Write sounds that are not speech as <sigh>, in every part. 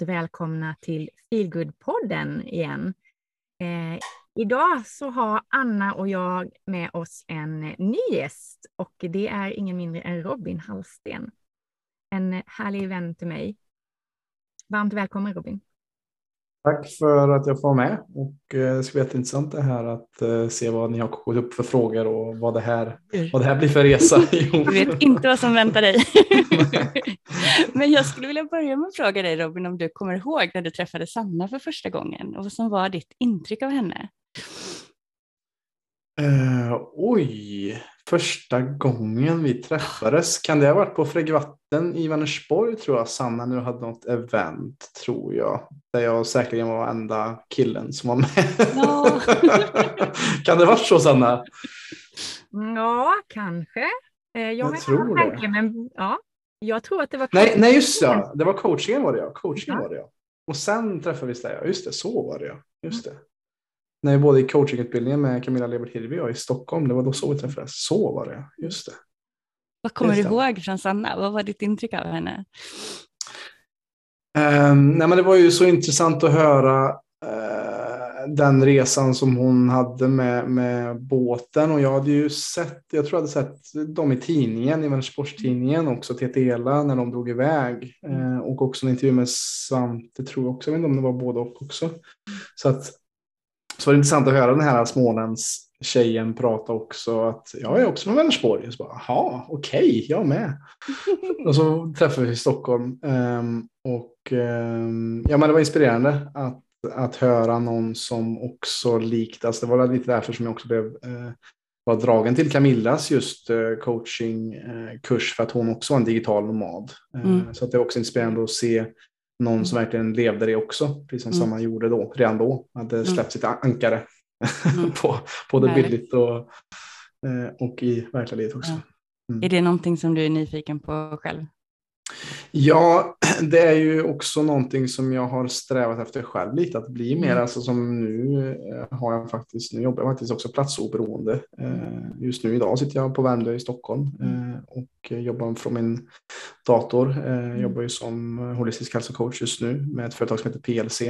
Varmt välkomna till Feelgood-podden igen. Eh, idag så har Anna och jag med oss en ny gäst och det är ingen mindre än Robin Hallsten. En härlig vän till mig. Varmt välkommen Robin. Tack för att jag får vara med och eh, det ska bli jätteintressant det här att eh, se vad ni har kokat upp för frågor och vad det här, vad det här blir för resa. <laughs> Du vet inte vad som väntar dig. <laughs> Men jag skulle vilja börja med att fråga dig Robin om du kommer ihåg när du träffade Sanna för första gången och vad som var ditt intryck av henne? Uh, oj, första gången vi träffades. Kan det ha varit på Freggvatten i Vänersborg tror jag Sanna nu hade något event tror jag. Där jag säkerligen var enda killen som var med. Ja. <laughs> kan det ha varit så Sanna? Ja, kanske. Eh, jag, jag tror det. Men, ja, jag tror att det var Nej, nej just det. Det var coachingen var det ja. Coachingen ja. var det ja. Och sen träffades vi där. Just det, så var det ja. Just det när vi både i coachingutbildningen med Camilla Lebert Hirvi och i Stockholm, det var då så vi träffades. Så var det, just det. Vad kommer du ihåg från Sanna? Vad var ditt intryck av henne? Um, nej, men det var ju så intressant att höra uh, den resan som hon hade med, med båten och jag hade ju sett, jag tror jag hade sett dem i tidningen, i Vänersborgstidningen också, TTELA när de drog iväg uh, och också en intervju med Svante tror jag också, jag vet inte om det var både och också. Så att så var det intressant att höra den här Smålands tjejen prata också att jag är också från Vänersborg. Jaha, okej, okay, jag med. <laughs> och så träffade vi i Stockholm. Um, och um, ja, men det var inspirerande att, att höra någon som också likt, alltså det var lite därför som jag också blev uh, var dragen till Camillas just uh, coachingkurs uh, för att hon också var en digital nomad. Mm. Så att det är också inspirerande att se någon som mm. verkligen levde det också, precis som mm. Sanna gjorde då, redan då, hade mm. släppt sitt ankare mm. <laughs> på både bildligt och, eh, och i verkliga livet också. Mm. Är det någonting som du är nyfiken på själv? Ja, <clears throat> det är ju också någonting som jag har strävat efter själv lite, att bli mer, mm. alltså som nu eh, har jag faktiskt, nu jobbar jag faktiskt också platsoberoende. Eh, just nu idag sitter jag på Värmdö i Stockholm mm. och jobbar från min dator. Jag mm. jobbar ju som holistisk hälsocoach just nu med ett företag som heter PLC.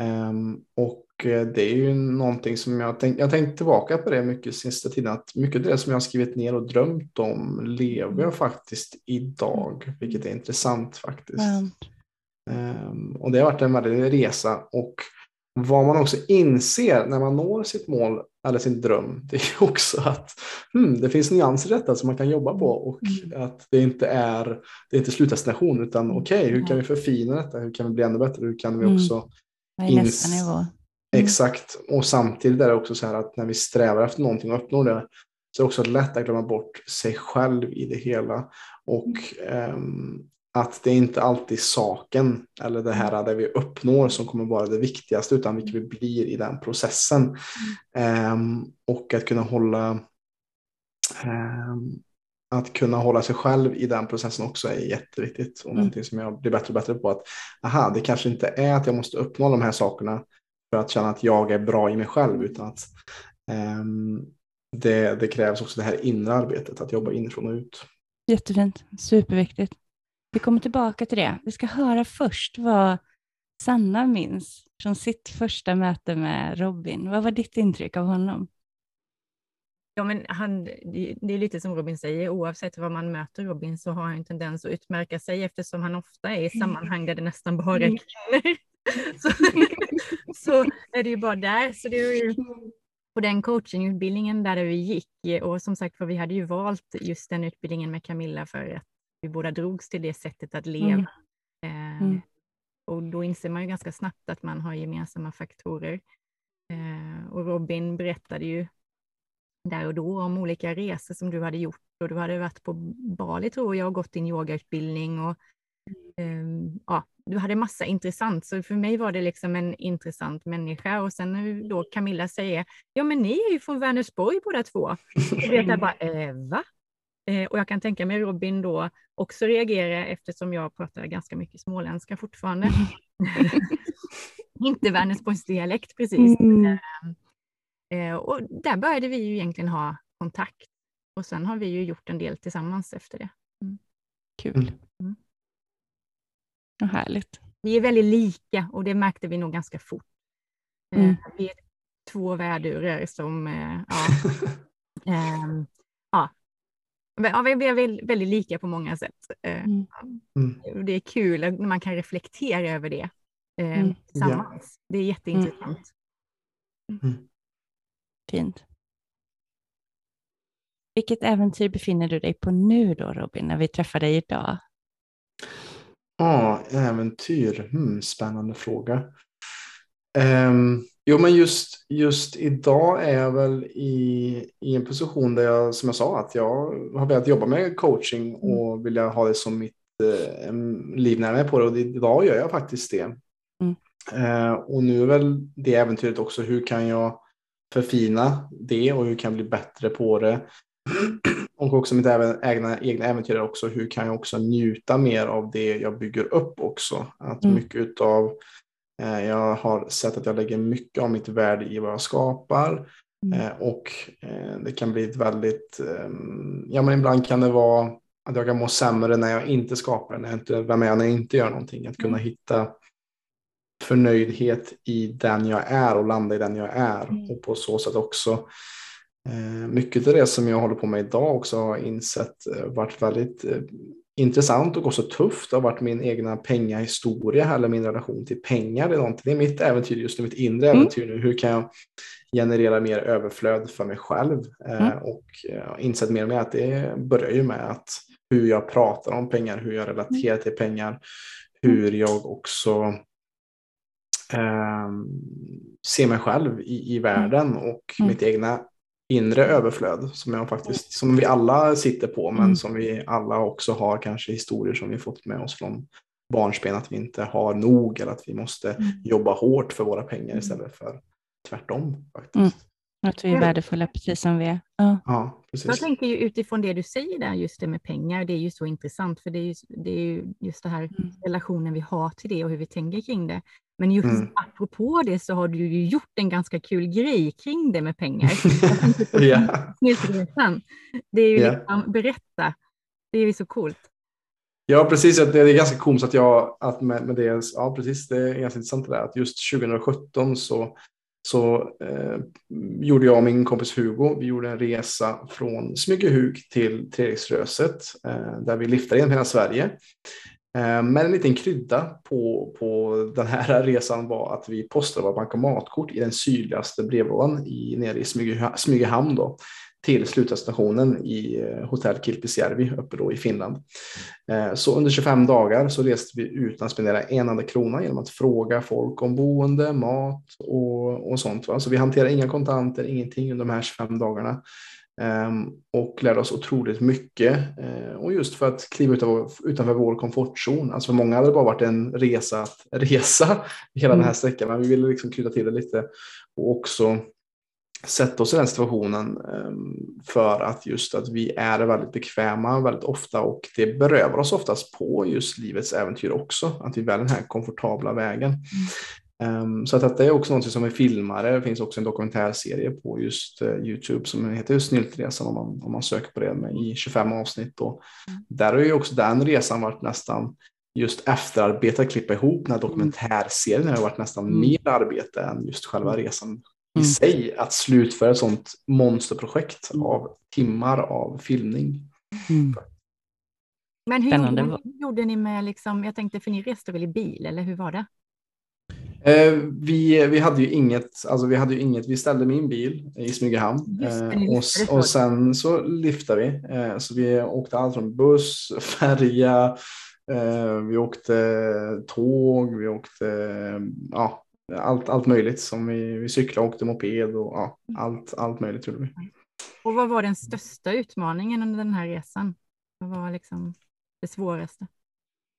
Ehm, och Eh, det är ju någonting som jag tänkt, jag tänkt tillbaka på det mycket sista tiden, att mycket av det som jag skrivit ner och drömt om lever jag faktiskt idag, vilket är intressant faktiskt. Mm. Och det har varit en väldig resa och vad man också inser när man når sitt mål eller sin dröm, <laughs> det är också att hmm, det finns nyanser i detta som man kan jobba på och mm. att det inte är, det är inte slutdestination utan okej, okay, hur kan vi förfina detta? Hur kan vi bli ännu bättre? Hur kan vi mm. också mm. Vad Mm. Exakt, och samtidigt är det också så här att när vi strävar efter någonting och uppnår det så är det också lätt att glömma bort sig själv i det hela. Och um, att det är inte alltid saken eller det här där vi uppnår som kommer vara det viktigaste utan vilket vi blir i den processen. Um, och att kunna hålla um, att kunna hålla sig själv i den processen också är jätteviktigt och mm. någonting som jag blir bättre och bättre på att aha, det kanske inte är att jag måste uppnå de här sakerna för att känna att jag är bra i mig själv utan att um, det, det, krävs också det här inre arbetet, att jobba inifrån och ut. Jättefint, superviktigt. Vi kommer tillbaka till det. Vi ska höra först vad Sanna minns från sitt första möte med Robin. Vad var ditt intryck av honom? Ja, men han, det är lite som Robin säger, oavsett vad man möter Robin så har han en tendens att utmärka sig eftersom han ofta är i sammanhang där det nästan bara är mm. kvinnor. <laughs> så, så är det ju bara där. Så det är ju på den coachingutbildningen där vi gick och som sagt för vi hade ju valt just den utbildningen med Camilla för att vi båda drogs till det sättet att leva. Mm. Mm. och då inser man ju ganska snabbt att man har gemensamma faktorer. Eh, och Robin berättade ju där och då om olika resor som du hade gjort och du hade varit på Bali tror jag och gått din yogautbildning och ja, du hade massa intressant, så för mig var det liksom en intressant människa. Och sen när då Camilla säger, ja men ni är ju från Vänersborg båda två. Och vet jag bara, eh, va? Eh, och jag kan tänka mig Robin då också reagera eftersom jag pratar ganska mycket småländska fortfarande. <laughs> Inte Vänersborgs dialekt precis. Mm. Eh, eh, och där började vi ju egentligen ha kontakt. Och sen har vi ju gjort en del tillsammans efter det. Mm. Kul. Mm. Vad härligt. Vi är väldigt lika och det märkte vi nog ganska fort. Eh, Mm. Vi är två värdurer som, eh, ja, <laughs> ehm, ja. Ja, vi är väldigt, lika på många sätt. Eh, Mm. Mm. och Det är kul när man kan reflektera över det Mm. tillsammans. Det är jätteintressant. Fint. Vilket äventyr befinner du dig på nu då Robin, när vi träffar dig idag? Ja, äventyr. Hmm, spännande fråga. Ehm, jo, men just, just idag är jag väl i, i en position där jag, som jag sa, att jag har velat jobba med coaching och vilja ha det som mitt eh, livnära på det. Och idag gör jag faktiskt det. Mm. Eh, och nu är väl det äventyret också, hur kan jag förfina det och hur kan jag bli bättre på det? Och också mitt egna, egna äventyr är också hur kan jag också njuta mer av det jag bygger upp också. Att Mm. mycket utav, eh, jag har sett att jag lägger mycket av mitt värde i vad jag skapar. Mm. Eh, och eh, det kan bli ett väldigt, eh, ja men ibland kan det vara att jag kan må sämre när jag inte skapar, när jag inte, vem är jag när jag inte gör någonting. Att kunna hitta förnöjdhet i den jag är och landa i den jag är. Mm. Och på så sätt också mycket av det som jag håller på med idag också har insett eh, varit väldigt eh, intressant och också tufft. Det har varit min egna pengahistoria eller min relation till pengar. Det är, någonting. det är mitt äventyr just nu, mitt inre Mm. äventyr nu. Hur kan jag generera mer överflöd för mig själv? Eh, Mm. Och insett mer och mer att det börjar ju med att hur jag pratar om pengar, hur jag relaterar till pengar, hur jag också ehm, ser mig själv i, i världen och Mm. mitt egna inre överflöd som jag faktiskt, som vi alla sitter på, men Mm. som vi alla också har kanske historier som vi fått med oss från barnsben, att vi inte har nog eller att vi måste Mm. jobba hårt för våra pengar Mm. istället för tvärtom. Faktiskt. Mm. Att vi är Mm. värdefulla precis som vi är. Ja. Ja, precis. Jag tänker ju utifrån det du säger där, just det med pengar, det är ju så intressant, för det är ju, det är ju just det här Mm. relationen vi har till det och hur vi tänker kring det. Men just Mm. apropå det så har du ju gjort en ganska kul grej kring det med pengar. <laughs> Snyltresan. Det är ju Ja. liksom, berätta, det är ju så coolt. ja, precis. Det är ganska komiskt att jag, att med, med det, ja precis, det är ganska intressant det där, att just 2017 så så eh, gjorde jag och min kompis Hugo, vi gjorde en resa från Smygehuk till Treriksröset eh, där vi liftade genom hela Sverige. Eh, men en liten krydda på, på den här <laughs> resan var att vi postade våra bankomatkort i den sydligaste brevlådan i, nere i Smygehamn då, till slutdestinationen i eh, hotell Kilpisjärvi uppe då i Finland. Eh, så under 25 dagar så reste vi utan att spendera en enda krona genom att fråga folk om boende, mat och, och sånt. Va? Så vi hanterade inga kontanter, ingenting under de här 25 dagarna. Ehm, och lärde oss otroligt mycket. Eh, och just för att kliva utanför, vår komfortzon. Alltså för många hade det bara varit en resa att <laughs> resa hela den här sträckan. Men vi ville liksom krydda till det lite och också sätta oss i den situationen ehm, för att just att vi är väldigt bekväma väldigt ofta och det berövar oss oftast på just livets äventyr också. Att vi väljer den här komfortabla vägen. Ehm, så att detta är också något som vi filmar. Det finns också en dokumentärserie på just eh, Youtube som heter just Snyltresan om man, om man söker på det med, i 25 avsnitt. Och Där har ju också den resan varit nästan just efterarbete, att klippa ihop den här dokumentärserien har varit nästan Mm. mer arbete än just själva resan i Mm. sig. Att slutföra ett sånt monsterprojekt Mm. av timmar av filmning. Mm. Men hur gjorde, hur gjorde ni med, liksom, jag tänkte, för ni reste väl i bil, eller hur var det? Eh, vi, vi hade ju inget, alltså vi hade ju inget, vi ställde min bil i Smygehamn eh, och, och sen så liftade vi. Eh, så vi åkte allt från buss, <laughs> färja, vi åkte tåg, vi åkte ja, allt, allt möjligt som vi, vi cyklade, åkte moped och ja, allt, allt möjligt gjorde vi. Och vad var den största utmaningen under den här resan? Vad var liksom det svåraste?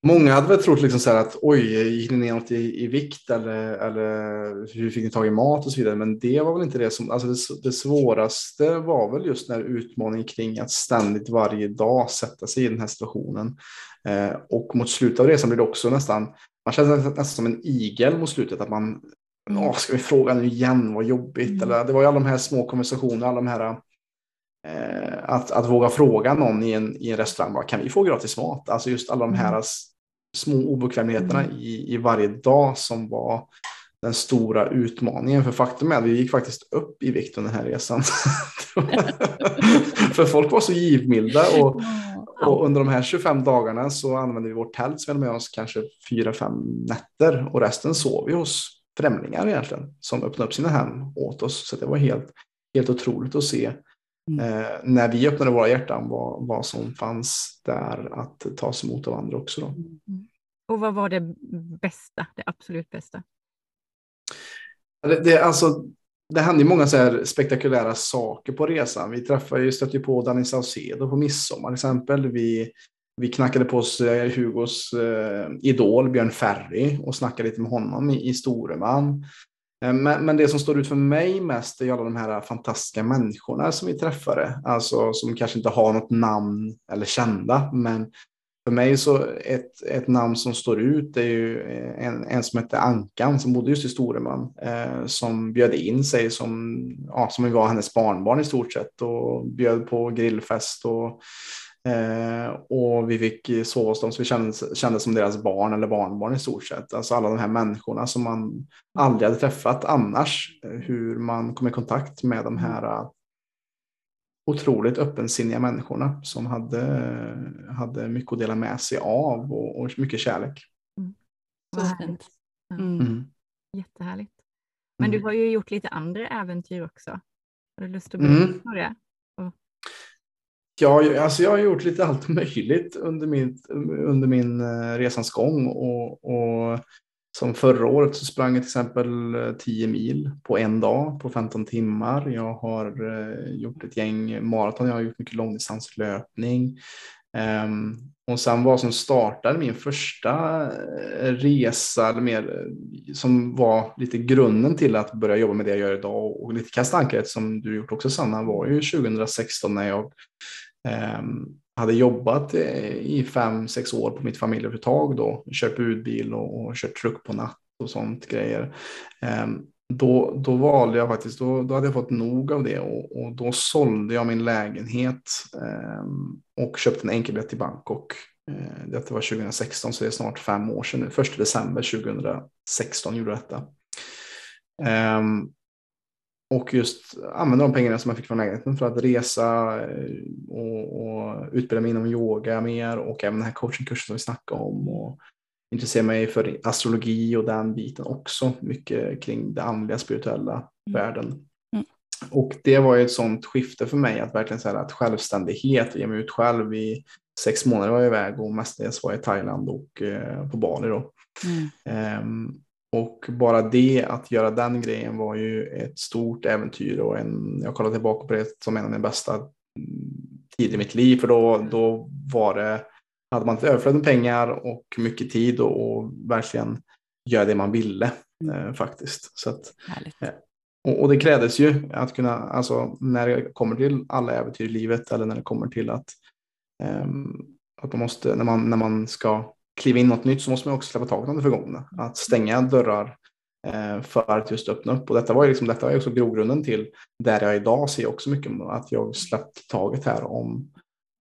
Många hade väl trott liksom så här att oj, gick ni ner något i, i vikt eller, eller hur fick ni tag i mat och så vidare. Men det var väl inte det som, alltså det, det svåraste var väl just den här utmaningen kring att ständigt varje dag sätta sig i den här situationen. Eh, och mot slutet av resan blir det också nästan, man känner sig nästan som en igel mot slutet. Att man, Åh, ska vi fråga nu igen, vad jobbigt. Mm. Eller, det var ju alla de här små konversationerna, alla de här att, att våga fråga någon i en, i en restaurang, bara, kan vi få gratis mat? Alltså just alla de här små obekvämligheterna mm. i, i varje dag som var den stora utmaningen. För faktum är att vi gick faktiskt upp i vikt under den här resan. <laughs> för folk var så givmilda och, och, under de här 25 dagarna så använde vi vårt tält som vi hade med oss kanske 4-5 nätter och resten sov vi hos främlingar egentligen som öppnade upp sina hem åt oss. Så det var helt, helt otroligt att se mm. eh, när vi öppnade våra hjärtan vad, vad som fanns där att tas emot av andra också. Då. Mm. Och vad var det bästa, det absolut bästa? Det, det, alltså, det hände många så här spektakulära saker på resan. Vi träffade ju, stötte ju på Danny Saucedo på midsommar till exempel. Vi, vi knackade på oss eh, Hugos eh, idol Björn Ferry och snackade lite med honom i, i Storuman. Eh, men, men, det som står ut för mig mest är alla de här fantastiska människorna som vi träffade. Alltså som kanske inte har något namn eller kända, men för mig så ett, ett namn som står ut är ju eh, en, en som hette Ankan som bodde just i Storuman. Eh, som bjöd in sig som, ja, som var hennes barnbarn i stort sett och bjöd på grillfest och Eh, och vi fick sova hos dem så vi kände, kände som deras barn eller barnbarn i stort sett. Alltså alla de här människorna som man aldrig hade träffat annars. Hur man kom i kontakt med de här uh, otroligt öppensinniga människorna som hade, hade mycket att dela med sig av och, och mycket kärlek. Mm. Så fint. Mm. Mm. Jättehärligt. Men du mm. har ju gjort lite andra äventyr också. Har du lust att berätta mm. det? Ja, alltså jag har gjort lite allt möjligt under min, under min eh, resans gång. Och, och som förra året så sprang jag till exempel eh, 10 mil på en dag på 15 timmar. Jag har eh, gjort ett gäng maraton, jag har gjort mycket långdistanslöpning. Ehm, och sen vad som startade min första resa, eller mer, som var lite grunden till att börja jobba med det jag gör idag och lite kastankaret som du gjort också Sanna, var ju 2016 när jag Ehm, hade jobbat eh, i fem, sex år på mitt familjeföretag då, kört budbil och, och kört truck på natt och sånt grejer. Ehm, då, då valde jag faktiskt, då, då hade jag fått nog av det och, och då sålde jag min lägenhet ehm, och köpte en enkelbiljett till Bangkok. Detta var 2016 så det är snart fem år sedan nu. Första december 2016 gjorde jag detta. Och just använda de pengarna som jag fick från lägenheten för att resa eh, och, och utbilda mig inom yoga mer och även den här coachingkursen som vi snackade om. Och intressera mig för astrologi och den biten också. Mycket kring det andliga spirituella mm. världen. Mm. Och det var ju ett sånt skifte för mig att verkligen säga att självständighet, ge mig ut själv i sex månader var jag iväg och mestadels var jag i Thailand och eh, på Bali då. Mm. Um, och bara det, att göra den grejen var ju ett stort äventyr och en, jag kollar tillbaka på det som en av mina bästa tider i mitt liv. För då, då var det, hade man ett överflöd med pengar och mycket tid och, och verkligen göra det man ville eh, faktiskt. Så att, eh, och, och, det krävdes ju att kunna, alltså när det kommer till alla äventyr i livet eller när det kommer till att, eh, att man måste, när man, när man ska kliva in något nytt så måste man också släppa taget om det förgångna. Att stänga dörrar eh, för att just öppna upp. Och detta var ju liksom, detta var också grogrunden till där jag idag ser också mycket att jag släppt taget här om,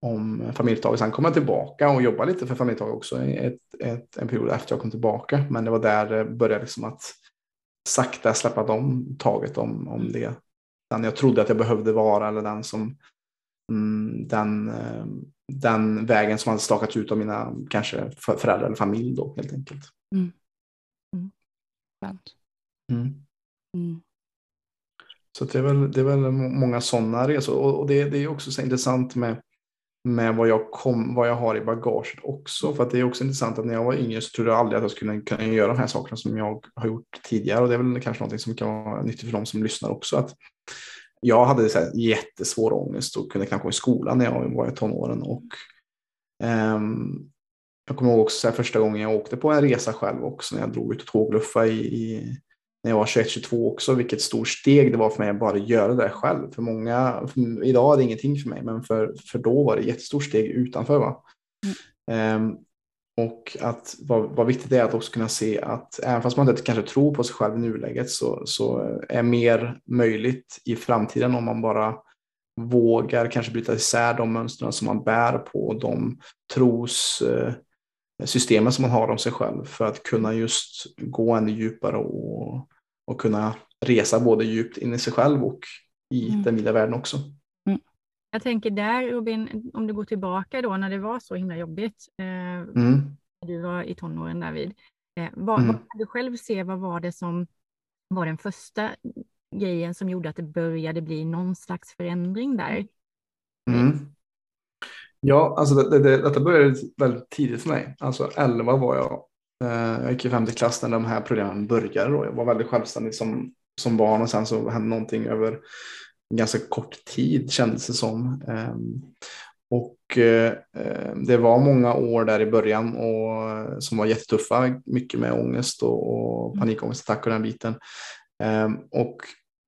om familjetaget. Sen kom jag tillbaka och jobbade lite för familjetaget också ett, ett, en period efter jag kom tillbaka. Men det var där det började liksom att sakta släppa de taget om, om det. Den jag trodde att jag behövde vara eller den som mm, den eh, den vägen som hade stakats ut av mina kanske föräldrar eller familj då helt enkelt. Mm. Mm. Mm. mm. Så det är väl, det är väl många sådana resor och det, det är också så intressant med, med vad, jag kom, vad jag har i bagaget också. För att det är också intressant att när jag var yngre så trodde jag aldrig att jag skulle kunna göra de här sakerna som jag har gjort tidigare och det är väl kanske något som kan vara nyttigt för de som lyssnar också. Att jag hade så här jättesvår ångest och kunde knappt gå i skolan när jag var i tonåren. Och, um, jag kommer ihåg också första gången jag åkte på en resa själv också när jag drog ut och tågluffa i, i när jag var 21-22 också, vilket stort steg det var för mig att bara göra det själv. För många, för, idag är det ingenting för mig, men för, för då var det ett jättestort steg utanför. Va? Mm. Um, och att vad, vad viktigt är att också kunna se att även fast man inte kanske tror på sig själv i nuläget så, så är mer möjligt i framtiden om man bara vågar kanske bryta isär de mönstren som man bär på, de tros, systemet som man har om sig själv för att kunna just gå ännu djupare och, och kunna resa både djupt in i sig själv och i mm. den vida världen också. Jag tänker där Robin, om du går tillbaka då när det var så himla jobbigt, eh, mm. du var i tonåren David, eh, vad, mm. vad du själv se, vad var det som var den första grejen som gjorde att det började bli någon slags förändring där? Mm. Ja, alltså det, det, detta började väldigt tidigt för mig. Alltså 11 var jag. Eh, jag gick i femte klass när de här programmen började. Då. Jag var väldigt självständig som, som barn och sen så hände någonting över ganska kort tid kändes det som. Ehm, och eh, det var många år där i början och, som var jättetuffa, mycket med ångest och, och mm. panikångestattacker och den biten. Ehm, och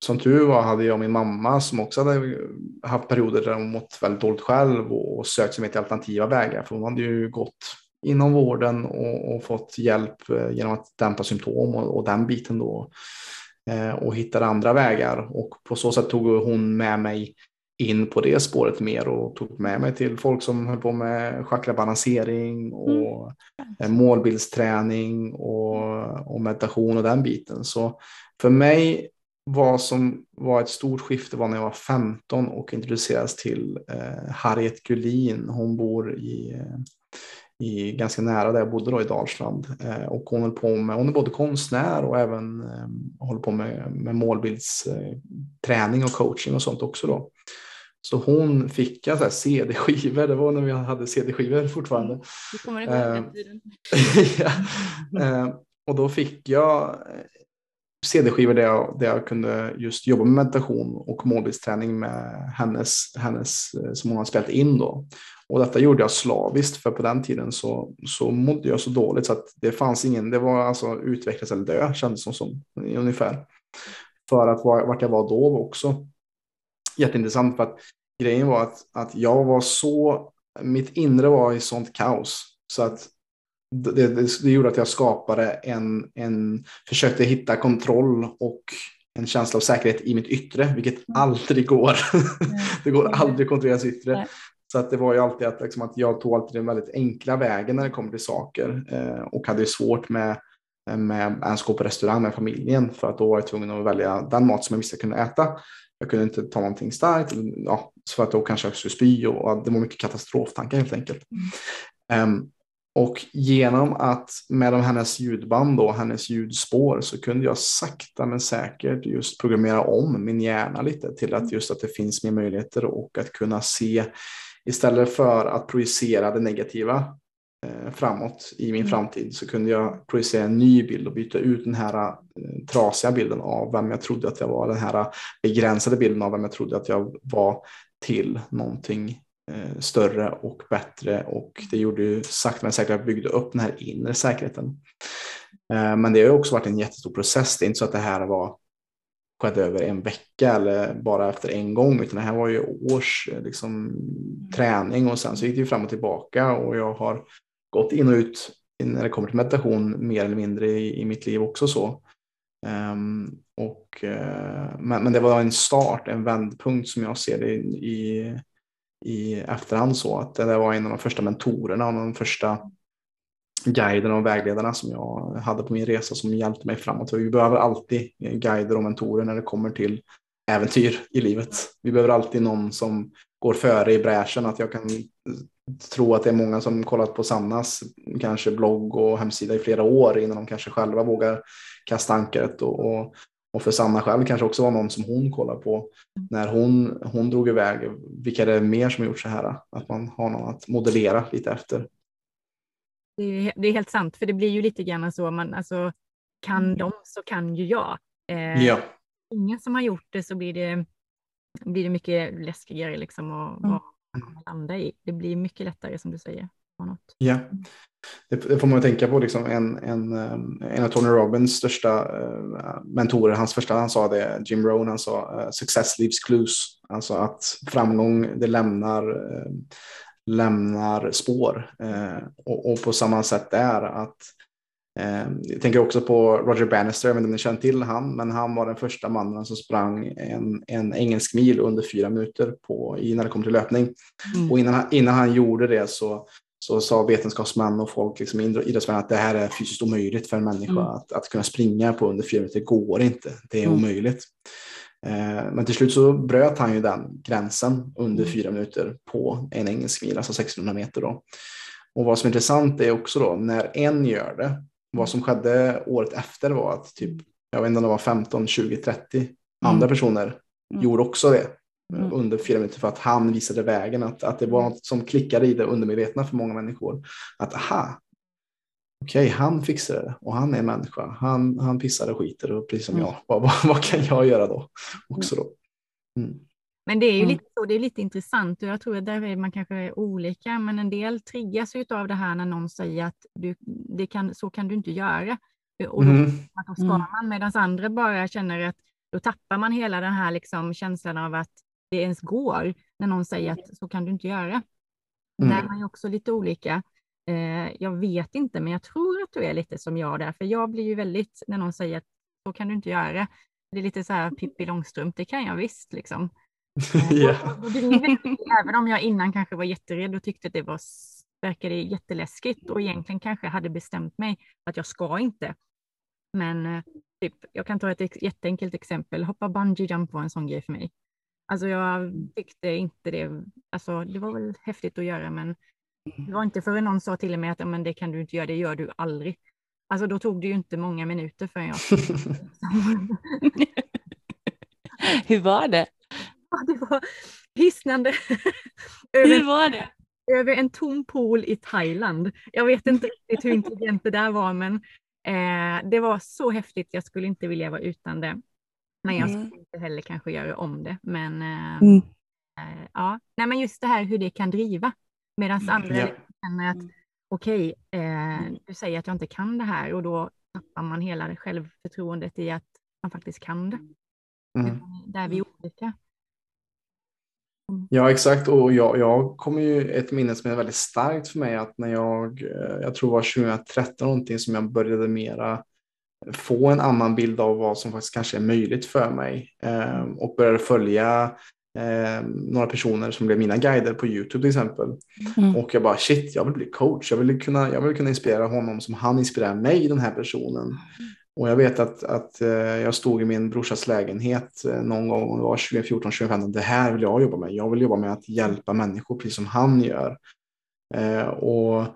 som tur var hade jag min mamma som också hade haft perioder där hon mått väldigt dåligt själv och sökt sig med till alternativa vägar. För hon hade ju gått inom vården och, och fått hjälp eh, genom att dämpa symptom och, och den biten då. Eh, och hittade andra vägar och på så sätt tog hon med mig in på det spåret mer och tog med mig till folk som höll på med schackra balansering och mm. målbildsträning och, och meditation och den biten. Så för mig vad som var ett stort skifte var när jag var 15 och introducerades till eh, Harriet Gullin. Hon bor i, eh, i ganska nära där jag bodde då i Dalsland. Eh, och hon, höll på med, hon är både konstnär och även eh, håller på med, med målbildsträning och coaching och sånt också. Då. Så hon fick jag CD-skivor, det var när vi hade CD-skivor fortfarande. Du kommer ihåg den eh, tiden. <laughs> ja. Eh, och då fick jag CD-skivor där jag, där jag kunde just jobba med meditation och målbildsträning med hennes, hennes eh, som hon har spelat in då. Och detta gjorde jag slaviskt för på den tiden så, så mådde jag så dåligt så att det fanns ingen, det var alltså utvecklas eller dö kändes som, som ungefär. För att vart jag var då var också jätteintressant för att grejen var att, att jag var så, mitt inre var i sånt kaos så att det, det, det, gjorde att jag skapade en, en, försökte hitta kontroll och en känsla av säkerhet i mitt yttre, vilket mm. aldrig går. <laughs> det går aldrig att kontrollera sitt yttre. Så att det var ju alltid att, liksom, att jag tog alltid den väldigt enkla vägen när det kommer till saker eh, och hade svårt med, med ens gå på restaurang med familjen för att då var jag tvungen att välja den mat som jag visste jag kunde äta. Jag kunde inte ta någonting starkt, ja, för att då kanske jag skulle spy och, det var mycket katastroftankar helt enkelt. Mm. Um, och genom att med hennes ljudband och hennes ljudspår så kunde jag sakta men säkert just programmera om min hjärna lite till att just att det finns mer möjligheter och att kunna se istället för att projicera det negativa eh, framåt i min mm. framtid så kunde jag projicera en ny bild och byta ut den här eh, trasiga bilden av vem jag trodde att jag var, den här begränsade bilden av vem jag trodde att jag var till någonting Eh, större och bättre och det gjorde ju sakta men säkert att jag byggde upp den här inre säkerheten. Eh, men det har också varit en jättestor process. Det är inte så att det här var skett över en vecka eller bara efter en gång, utan det här var ju års eh, liksom, träning och sen så gick det ju fram och tillbaka och jag har gått in och ut när det kommer till meditation mer eller mindre i, i mitt liv också så. Um, och, uh, men, men, det var en start, en vändpunkt som jag ser det i, i efterhand så att det var en av de första mentorerna och de första guiderna och vägledarna som jag hade på min resa som hjälpte mig framåt. Vi behöver alltid guider och mentorer när det kommer till äventyr i livet. Vi behöver alltid någon som går före i bräschen. Att jag kan tro att det är många som kollat på Sannas kanske blogg och hemsida i flera år innan de kanske själva vågar kasta ankaret och, och, och för Sanna själv kanske också var någon som hon kollar på när hon, hon drog iväg. Vilka är det mer som gjort så här? Att man har någon att modellera lite efter. Det är, det är helt sant, för det blir ju lite grann så, man, alltså, kan mm. de så kan ju jag. Eh, ja. Ingen som har gjort det så blir det, blir det mycket läskigare liksom att mm. landa i. Det blir mycket lättare som du säger. Ja, det, får man tänka på. Liksom en, en, eh, en av Tony Robbins största uh, mentorer, hans första, han sa det, Jim Rohn, han sa uh, success leaves clues. Alltså att framgång, det lämnar, lämnar spår. Och, och, på samma sätt där att jag tänker också på Roger Bannister, jag vet inte om ni känner till han, men han var den första mannen som sprang en, en engelsk mil under fyra minuter på, i, när det kom till löpning. Mm. Och innan, innan han gjorde det så så sa vetenskapsmän och folk, liksom idrottsmän, att det här är fysiskt omöjligt för en människa mm. att, att kunna springa på under fyra minuter. Det går inte, det är mm. omöjligt. Eh, men till slut så bröt han ju den gränsen under mm. fyra minuter på en engelsk mil, alltså 1600 meter. Då. Och vad som är intressant är också då när en gör det, vad som skedde året efter var att typ, jag vet inte om det var 15, 20, 30 andra personer mm. gjorde också det mm. under fyra minuter för att han visade vägen, att, att det var något som klickade i det undermedvetna för många människor. Att aha, okej, okay, han fixar det och han är människa. Han, han pissar och skiter och precis som mm. jag, <laughs> vad, vad, vad, kan jag göra då? Också då? Mm. Men det är ju mm. lite, så, det är lite intressant och jag tror att där är man kanske är olika, men en del triggas av det här när någon säger att du, det kan, så kan du inte göra. Och då, mm. då ska mm. man, medan andra bara känner att då tappar man hela den här liksom känslan av att det ens går när någon säger att så kan du inte göra. Mm. Där är man ju också lite olika. Eh, jag vet inte, men jag tror att du är lite som jag där, för jag blir ju väldigt, när någon säger att så kan du inte göra, det är lite så här Pippi Långstrump, det kan jag visst liksom. <laughs> yeah. även om jag innan kanske var jätterädd och tyckte att det var, verkade jätteläskigt och egentligen kanske hade bestämt mig att jag ska inte. Men eh, typ, jag kan ta ett jätteenkelt exempel, hoppa bungee jump var en sån grej för mig. Alltså jag tyckte inte det, alltså det var väl häftigt att göra men det var inte förrän någon sa till mig att men det kan du inte göra, det gör du aldrig. Alltså då tog det ju inte många minuter förrän jag... <laughs> Hur var det? Ja, det var hisnande. <laughs> hur var det? Över en tom pool i Thailand. Jag vet inte riktigt hur intelligent det där var, men eh, det var så häftigt. Jag skulle inte vilja vara utan det. Men jag mm. skulle inte heller kanske göra om det. Men eh, mm. eh, ja, Nej, men just det här hur det kan driva. Medan mm, andra ja. känner att mm. okej, okay, eh, du säger att jag inte kan det här och då tappar man hela det självförtroendet i att man faktiskt kan det. Mm. Där är vi olika. Ja, exakt. Och jag, jag kommer ju ett minne som är väldigt starkt för mig att när jag, eh, jag tror det var 2013 någonting som jag började mera få en annan bild av vad som faktiskt kanske är möjligt för mig eh, och började följa eh, några personer som blev mina guider på Youtube till exempel. Mm. Och jag bara shit, jag vill bli coach. Jag vill, kunna, jag vill kunna inspirera honom som han inspirerar mig, den här personen. Mm. Och jag vet att, att eh, jag stod i min brorsas lägenhet eh, någon gång, det var 2014, 2015, det här vill jag jobba med. Jag vill jobba med att hjälpa människor precis som han gör. Eh, och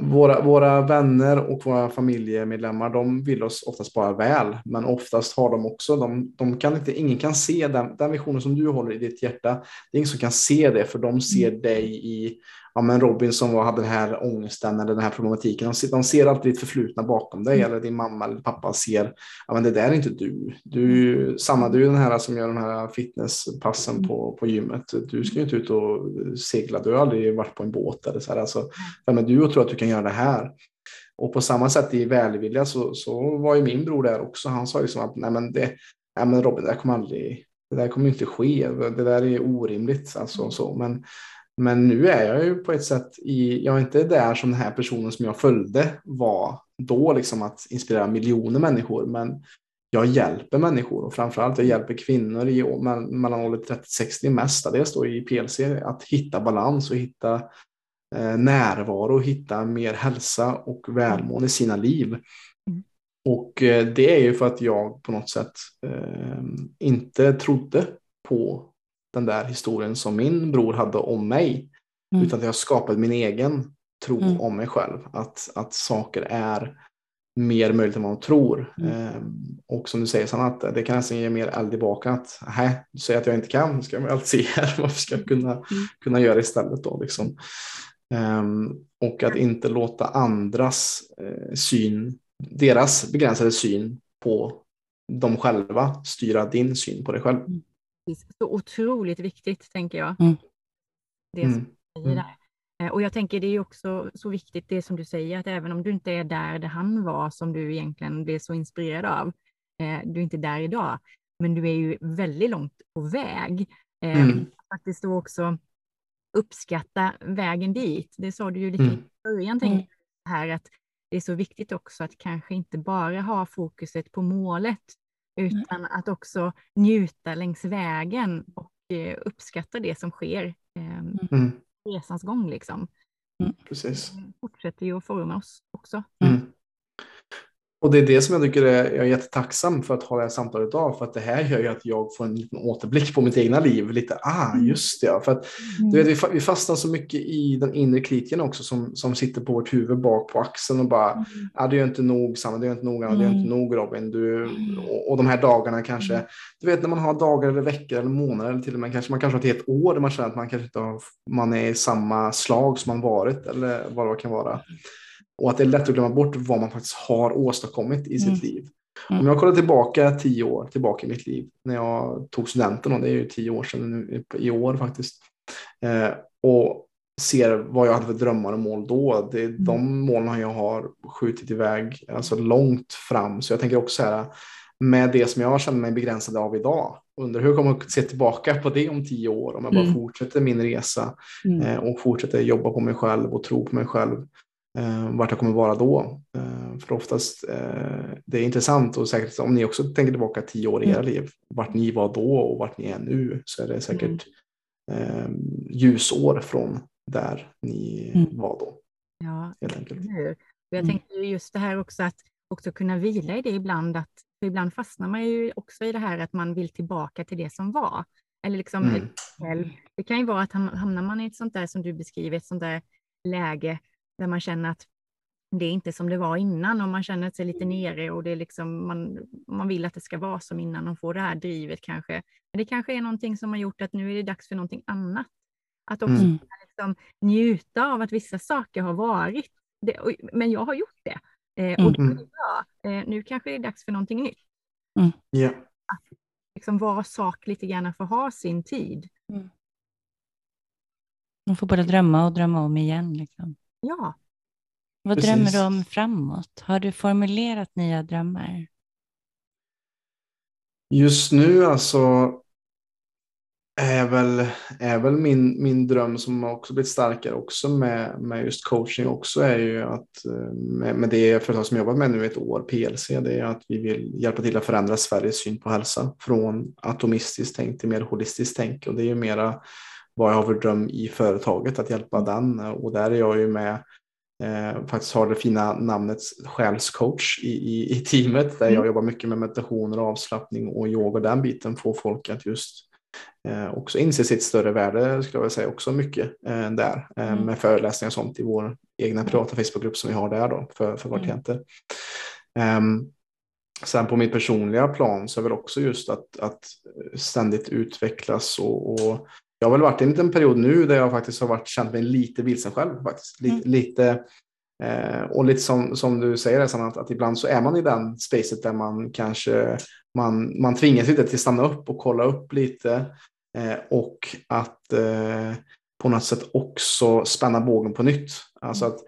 våra, våra vänner och våra familjemedlemmar, de vill oss oftast bara väl, men oftast har de också, de, de kan inte, ingen kan se den, den visionen som du håller i ditt hjärta. Det är ingen som kan se det, för de ser mm. dig i ja, men Robin som var, hade den här ångesten eller den här problematiken. De ser, de ser alltid ditt förflutna bakom dig mm. eller din mamma eller pappa ser, ja men det där är inte du. Du, Sanna, du är den här som gör de här fitnesspassen mm. på, på gymmet. Du ska ju inte ut och segla, du har aldrig varit på en båt eller så här. Alltså, vem är du och tror att du kan göra det här? Och på samma sätt i välvilja så, så var ju min bror där också. Han sa liksom att nej men, det, nej men Robin, det där kommer aldrig, det där kommer inte ske. Det där är orimligt. Alltså, så. Men men nu är jag ju på ett sätt i, jag är inte där som den här personen som jag följde var då, liksom att inspirera miljoner människor, men jag hjälper människor och framförallt jag hjälper kvinnor i mellan ålder 30-60 mestadels då i PLC att hitta balans och hitta närvaro, hitta mer hälsa och välmående i sina liv. Mm. Och eh, det är ju för att jag på något sätt eh, inte trodde på den där historien som min bror hade om mig. Mm. Utan att jag skapat min egen tro mm. om mig själv. Att, att saker är mer möjligt än vad man tror. Mm. Ehm, och som du säger Sanna, att det kan nästan ge mer eld i baken. Att nej, du säger att jag inte kan, ska jag alltid se här. <laughs> Varför ska jag kunna, mm. kunna göra istället då? Liksom. Ehm, och att inte låta andras eh, syn, deras begränsade syn på dem själva styra din syn på dig själv. Mm så otroligt viktigt, tänker jag. Mm. Det som mm. du säger mm. där. Eh, och jag tänker det är också så viktigt det som du säger, att även om du inte är där, där han var, som du egentligen blev så inspirerad av, eh, du är inte där idag, men du är ju väldigt långt på väg. Mm. Faktiskt då också uppskatta vägen dit. Det sa du ju lite mm. i början, mm. här, att det är så viktigt också att kanske inte bara ha fokuset på målet, Mm. utan att också njuta längs vägen och eh, uppskatta det som sker eh, mm. resans gång. Liksom. Mm. Precis. Det fortsätter ju att forma oss också. Mm. Och det är det som jag tycker är, jag är jättetacksam för att ha det här samtalet idag. För att det här gör ju att jag får en liten återblick på mitt egna liv. Lite, ah, Mm. just det. För att du vet, vi fa- vi fastnar så mycket i den inre kritiken också som, som sitter på vårt huvud bak på axeln och bara, ah, du är inte nog Sanna, du är inte nog Anna, du är inte nog Robin. Du, och, och de här dagarna kanske, du vet när man har dagar eller veckor eller månader eller till och med kanske man kanske har ett helt år där man känner att man kanske inte har, man är i samma slag som man varit eller vad det kan vara. Och att det är lätt att glömma bort vad man faktiskt har åstadkommit i sitt Mm. liv. Mm. Om jag kollar tillbaka tio år tillbaka i mitt liv när jag tog studenten, och det är ju tio år sedan nu, i år faktiskt, eh, och ser vad jag hade för drömmar och mål då. Det är de målen jag har skjutit iväg alltså långt fram. Så jag tänker också så här, med det som jag känner mig begränsad av idag, undrar hur jag kommer att se tillbaka på det om tio år om jag bara Mm. fortsätter min resa Mm. eh, och fortsätter jobba på mig själv och tro på mig själv. Eh, vart jag kommer vara då. Eh, för oftast eh, det är intressant och säkert om ni också tänker tillbaka tio år i era liv, vart ni var då och vart ni är nu så är det säkert eh, ljusår från där ni Mm. var då. Ja, Helt enkelt. Jag Mm. tänkte ju just det här också att också kunna vila i det ibland. Att, ibland fastnar man ju också i det här att man vill tillbaka till det som var. Eller liksom Mm. Det kan ju vara att ham- hamnar man i ett sånt där som du beskriver, ett sånt där läge där man känner att det är inte som det var innan och man känner sig lite nere och det är liksom, man, man vill att det ska vara som innan och få det här drivet kanske. Men det kanske är någonting som har gjort att nu är det dags för någonting annat. Att också Mm. liksom njuta av att vissa saker har varit. Det, och- men jag har gjort det. Eh, och det Mm. är bra. Eh, nu kanske det är dags för någonting nytt. Ja. Liksom var sak lite grann får ha sin tid. Man får både drömma och drömma om igen. Liksom. Ja, Vad Precis. drömmer du om framåt? Har du formulerat nya drömmar? Just nu alltså är väl, är väl min, min dröm som har också blivit starkare också med, med just coaching också är ju att eh, med, med det företag som jag jobbat med nu ett år, PLC, det är att vi vill hjälpa till att förändra Sveriges syn på hälsa från atomistiskt tänk till mer holistiskt tänk och det är ju mera vad jag har för dröm i företaget att hjälpa den och där är jag ju med eh, faktiskt har det fina namnet själscoach i, i, i teamet där jag jobbar mycket med meditationer, avslappning och yoga och den biten får folk att just eh, också inse sitt större värde skulle jag vilja säga också mycket eh, där eh, Mm. med föreläsningar och sånt i vår egna privata Facebookgrupp som vi har där då för, för våra Mm. klienter. Ehm, Sen på mitt personliga plan så är väl också just att, att ständigt utvecklas och, och jag har väl varit i en liten period nu där jag faktiskt har varit, känt mig lite vilsen själv faktiskt. Lite, Mm. lite eh, och lite som, som du säger att, att ibland så är man i den spacet där man kanske man, man tvingas lite till att stanna upp och kolla upp lite eh, och att eh, på något sätt också spänna bågen på nytt. Alltså att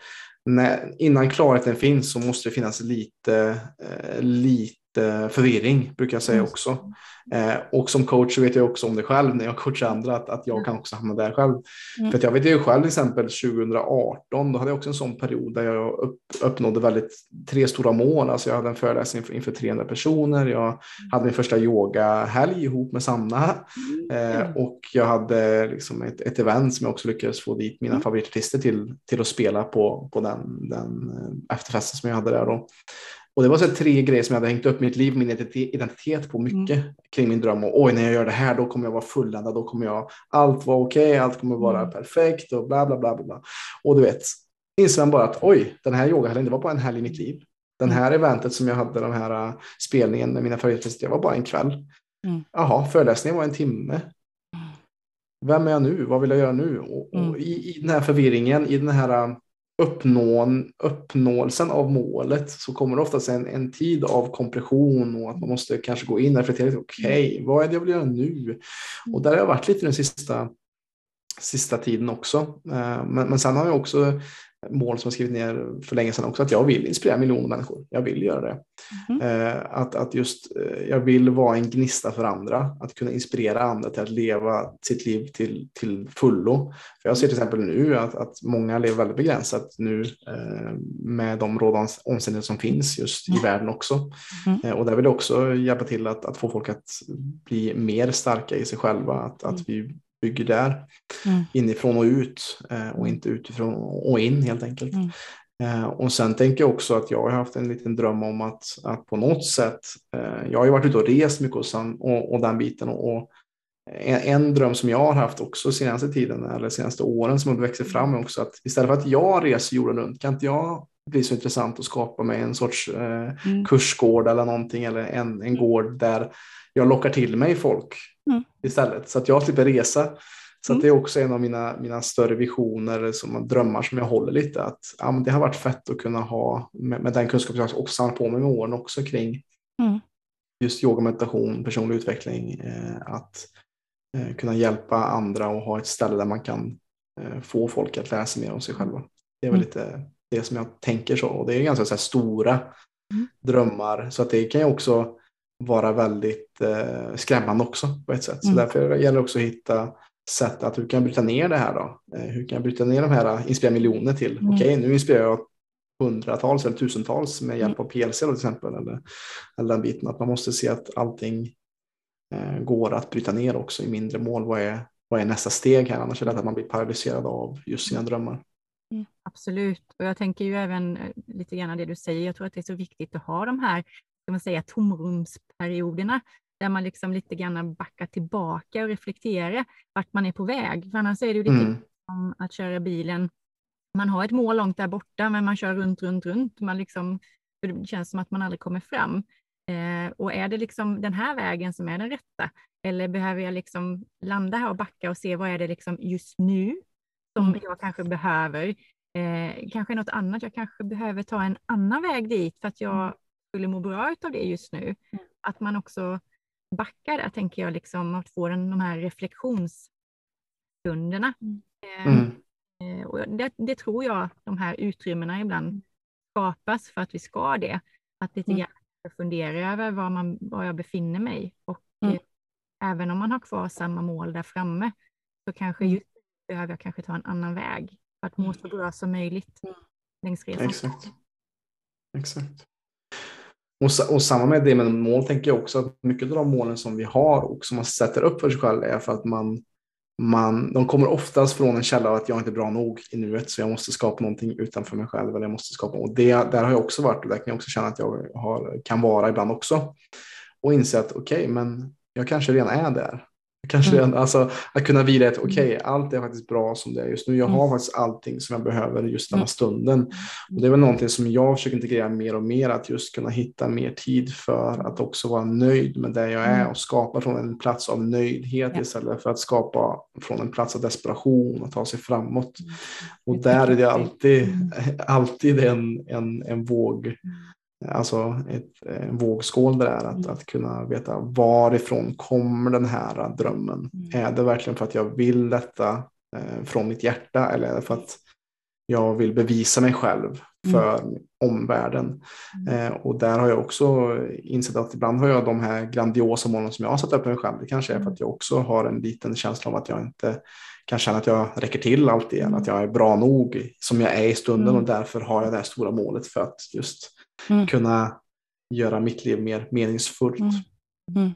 när, innan klarheten finns så måste det finnas lite, eh, lite förvirring brukar jag säga Mm. också. Eh, och som coach vet jag också om det själv när jag coachar andra att, att jag kan också hamna där själv. Mm. För jag vet ju själv till exempel 2018, då hade jag också en sån period där jag upp, uppnådde väldigt tre stora mål. Alltså jag hade en föreläsning inför, inför 300 personer. Jag hade min första yogahelg ihop med Sanna. Eh, och jag hade liksom ett, ett event som jag också lyckades få dit mina Mm. favoritartister till, till att spela på, på den, den eh, efterfesten som jag hade där. Då. Och det var så tre grejer som jag hade hängt upp mitt liv, min identitet, på mycket kring min dröm. Och oj, när jag gör det här, då kommer jag vara fulländad. Då kommer jag, allt vara okej, allt kommer vara Mm. perfekt och bla bla bla bla. bla. Och du vet, inser man bara att oj, den här yogahelgen, det var bara en helg i mitt liv. Den här eventet som jag hade, den här uh, spelningen med mina favoritartister, det var bara en kväll. Mm. Jaha, föreläsningen var en timme. Vem är jag nu? Vad vill jag göra nu? Och, Mm. och i, I den här förvirringen, i den här uh, uppnån, uppnåelsen av målet så kommer det oftast en, en tid av kompression och att man måste kanske gå in och reflektera lite. Okej, vad är det jag vill göra nu? Och där har jag varit lite den sista, sista tiden också. Eh, Men, men sen har jag också mål som jag skrivit ner för länge sedan också, att jag vill inspirera miljoner människor. Jag vill göra det. Eh, Att, att just, eh, jag vill vara en gnista för andra, att kunna inspirera andra till att leva sitt liv till, till fullo. För jag ser till exempel nu att, att många lever väldigt begränsat nu eh, med de rådande omständigheter som finns just i Mm. världen också. Mm. Och där vill jag också hjälpa till att, att få folk att bli mer starka i sig själva, att, Mm. att vi bygger där. Mm. Inifrån och ut eh, och inte utifrån och in helt enkelt. Mm. Eh, och sen tänker jag också att jag har haft en liten dröm om att, att på något sätt, eh, jag har ju varit ute och rest mycket och, sen, och, och den biten och, och en, en, dröm som jag har haft också senaste tiden eller senaste åren som har växt fram är också att istället för att jag reser jorden runt kan inte jag bli så intressant att skapa med en sorts eh, mm. kursgård eller någonting eller en, en gård där jag lockar till mig folk mm. istället så att jag slipper resa. Så mm. det är också en av mina, mina större visioner, som drömmar som jag håller lite. Att, ja, men det har varit fett att kunna ha med, med den kunskap jag också samlat på mig med åren också kring mm. just yoga, meditation, personlig utveckling. Eh, att eh, kunna hjälpa andra och ha ett ställe där man kan eh, få folk att lära sig mer om sig själva. Det är väl mm. lite det som jag tänker så. Och det är ganska så stora mm. drömmar så att det kan ju också vara väldigt eh, skrämmande också på ett sätt. Så mm. därför gäller det också att hitta sätt att hur kan jag bryta ner det här då? Eh, hur kan jag bryta ner de här, eh, inspirera miljoner till? Mm. Okej, nu inspirerar jag hundratals eller tusentals med hjälp av PLC till exempel. Eller, eller den biten att man måste se att allting eh, går att bryta ner också i mindre mål. Vad är, vad är nästa steg här? Annars är det att man blir paralyserad av just sina drömmar. Mm, absolut, och jag tänker ju även eh, lite grann det du säger. Jag tror att det är så viktigt att ha de här ska man säga, tomrumsperioderna där man liksom lite grann backar tillbaka och reflekterar vart man är på väg. För annars är det ju lite mm. som att köra bilen. Man har ett mål långt där borta, men man kör runt, runt, runt. Man liksom, det känns som att man aldrig kommer fram. Eh, och är det liksom den här vägen som är den rätta? Eller behöver jag liksom landa här och backa och se vad är det liksom just nu som mm. jag kanske behöver? Eh, kanske något annat. Jag kanske behöver ta en annan väg dit för att jag. Skulle må bra av det just nu. Mm. Att man också backar där, tänker jag, liksom, att få den, de här reflektionsstunderna. Mm. Eh, mm. Eh, och det, det, tror jag de här utrymmena ibland skapas för att vi ska det. Att lite mm. grann fundera över var, man, var jag befinner mig. Och mm. eh, även om man har kvar samma mål där framme så kanske mm. just behöver jag kanske ta en annan väg för att må mm. så bra som möjligt längs resan. Exakt. Exakt. Och, och samma med det med mål tänker jag också att mycket av de målen som vi har och som man sätter upp för sig själv är för att man, man, de kommer oftast från en källa av att jag inte är bra nog i nuet så jag måste skapa någonting utanför mig själv. Eller jag måste skapa, och det, där har jag också varit och där kan jag också känna att jag har, kan vara ibland också. Och inse att okej, okay, men jag kanske redan är där. Kanske mm. alltså, att kunna vila ett, okej, okay, allt är faktiskt bra som det är just nu. Jag har mm. faktiskt allting som jag behöver just den här mm. stunden. Och det är väl någonting som jag försöker integrera mer och mer, att just kunna hitta mer tid för att också vara nöjd med det jag är mm. och skapa från en plats av nöjdhet ja. istället för att skapa från en plats av desperation och ta sig framåt. Och där är det alltid, <laughs> alltid en, en, en våg Alltså ett, en vågskål det är att, mm. att kunna veta varifrån kommer den här drömmen. Mm. Är det verkligen för att jag vill detta eh, från mitt hjärta eller är det för att jag vill bevisa mig själv mm. för mm. omvärlden? Eh, och där har jag också insett att ibland har jag de här grandiosa målen som jag har satt upp mig själv. Det kanske är för att jag också har en liten känsla av att jag inte kan känna att jag räcker till alltid, mm. att jag är bra nog som jag är i stunden mm. och därför har jag det här stora målet för att just mm. kunna göra mitt liv mer meningsfullt. Mm. mm.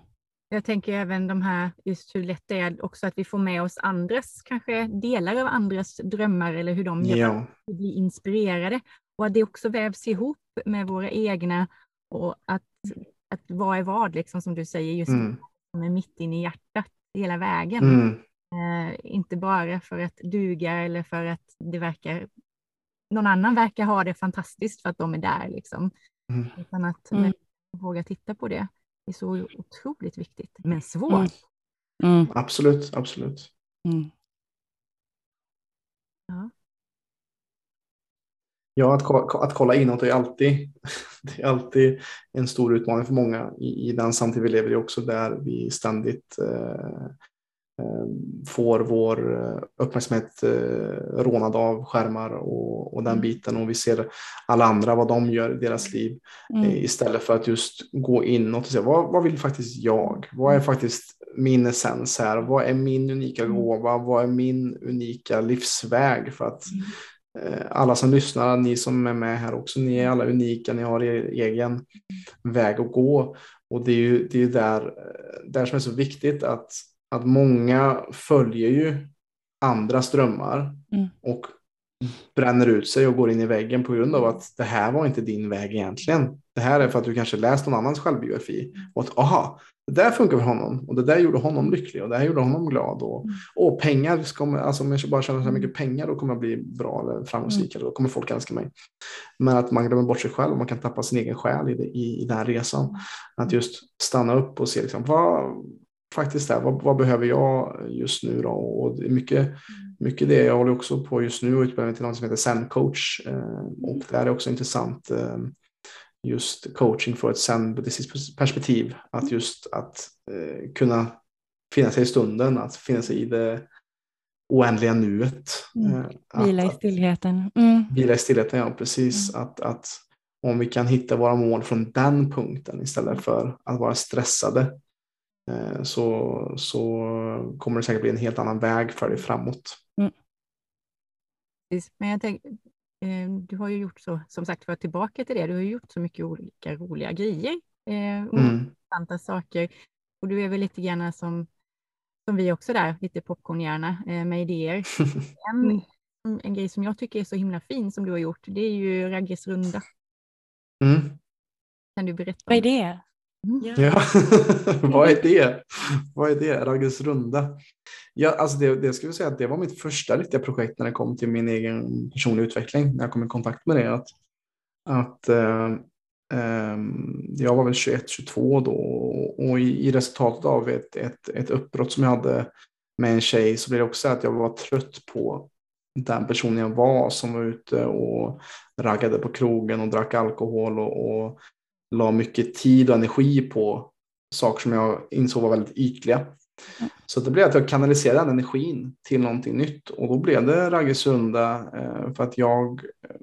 Jag tänker även de här, just hur lätt det är också att vi får med oss andras, kanske delar av andras drömmar eller hur de gör, ja. blir inspirerade. Och att det också vävs ihop med våra egna och att, att vad är vad, liksom, som du säger, just mm. med mitt inne i hjärtat hela vägen. Mm. Eh, inte bara för att duga eller för att det verkar någon annan verkar ha det fantastiskt för att de är där. Liksom. Mm. Utan att mm. våga titta på det är så otroligt viktigt, men svårt. Mm. mm. Absolut, absolut. Mm. Ja. Ja, att, att kolla inåt är alltid, <laughs> det är alltid en stor utmaning för många i, i den samtid vi lever i också där vi ständigt Eh, får vår eh, uppmärksamhet eh, rånad av skärmar och, och den mm. biten och vi ser alla andra vad de gör i deras liv mm. istället för att just gå inåt och säga vad, vad vill faktiskt jag? Vad är mm. faktiskt min essens här? Vad är min unika mm. gåva? Vad är min unika livsväg? För att mm. alla som lyssnar, ni som är med här också, ni är alla unika, ni har er egen väg att gå. Och det är ju det är där, där som är så viktigt att att många följer ju andras drömmar Mm. och bränner ut sig och går in i väggen på grund av att det här var inte din väg egentligen. Det här är för att du kanske läst någon annans självbiografi och att aha, det där funkar för honom och det där gjorde honom lycklig och det här gjorde honom glad och, Mm. och pengar, ska alltså om jag bara tjänar så här mycket pengar då kommer jag bli bra eller framgångsrik eller då kommer folk älska mig. Men att man glömmer bort sig själv och man kan tappa sin egen själ i, det, i, i den här resan. Att just stanna upp och se liksom, vad, faktiskt är, vad, vad behöver jag just nu då? Och det är mycket, mycket det jag håller också på just nu och utbildar mig till något som heter Zen coach. Eh, och det här är också intressant. Eh, just coaching för ett zen-buddhistiskt perspektiv. Att just att eh, kunna finna sig i stunden, att finna sig i det oändliga nuet. Mm. Vila i stillheten. Mm. Vila i stillheten, ja precis. Att, att om vi kan hitta våra mål från den punkten istället för att vara stressade så, så kommer det säkert bli en helt annan väg för dig framåt. Precis. Men jag tänker, eh, du har ju gjort så, som sagt för tillbaka till det, du har ju gjort så mycket olika roliga grejer, eh, och Mm. intressanta saker. Och du är väl lite grann som, som vi också där, lite popcornhjärna eh, med idéer. <laughs> En, en grej som jag tycker är så himla fin som du har gjort, det är ju Ragges runda. Mm. Kan du berätta? Vad är om det? Mm. Ja, <laughs> vad är det? Vad är det? Ragges runda? Ja, alltså det, det skulle jag säga att det var mitt första riktiga projekt när det kom till min egen personliga utveckling. När jag kom i kontakt med det. Att, att eh, ehm, jag var väl 21-22 då och i, i resultatet av ett, ett, ett uppbrott som jag hade med en tjej så blev det också att jag var trött på den personen jag var som var ute och raggade på krogen och drack alkohol och, och la mycket tid och energi på saker som jag insåg var väldigt ytliga. Så det blev att jag kanaliserade den energin till någonting nytt och då blev det Raggesunda eh, för att jag eh,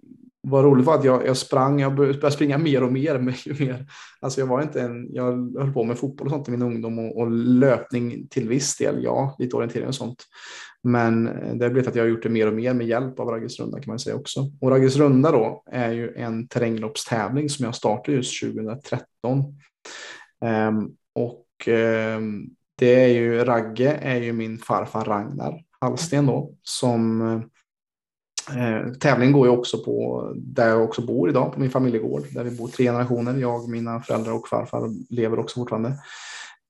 vad roligt var att jag, jag sprang, jag började springa mer och mer. <laughs> mer, mer. Alltså jag var inte en, jag höll på med fotboll och sånt i min ungdom och, och löpning till viss del, ja, lite orientering och sånt. Men eh, det har blivit att jag har gjort det mer och mer med hjälp av Raggesrunda kan man säga också. Och Raggesrunda då är ju en terrängloppstävling som jag startade just 2013. Um, ehm, och um, det är ju, Ragge är ju min farfar Ragnar Hallsten då, som eh, tävlingen går ju också på där jag också bor idag, på min familjegård, där vi bor tre generationer. Jag, mina föräldrar och farfar lever också fortfarande.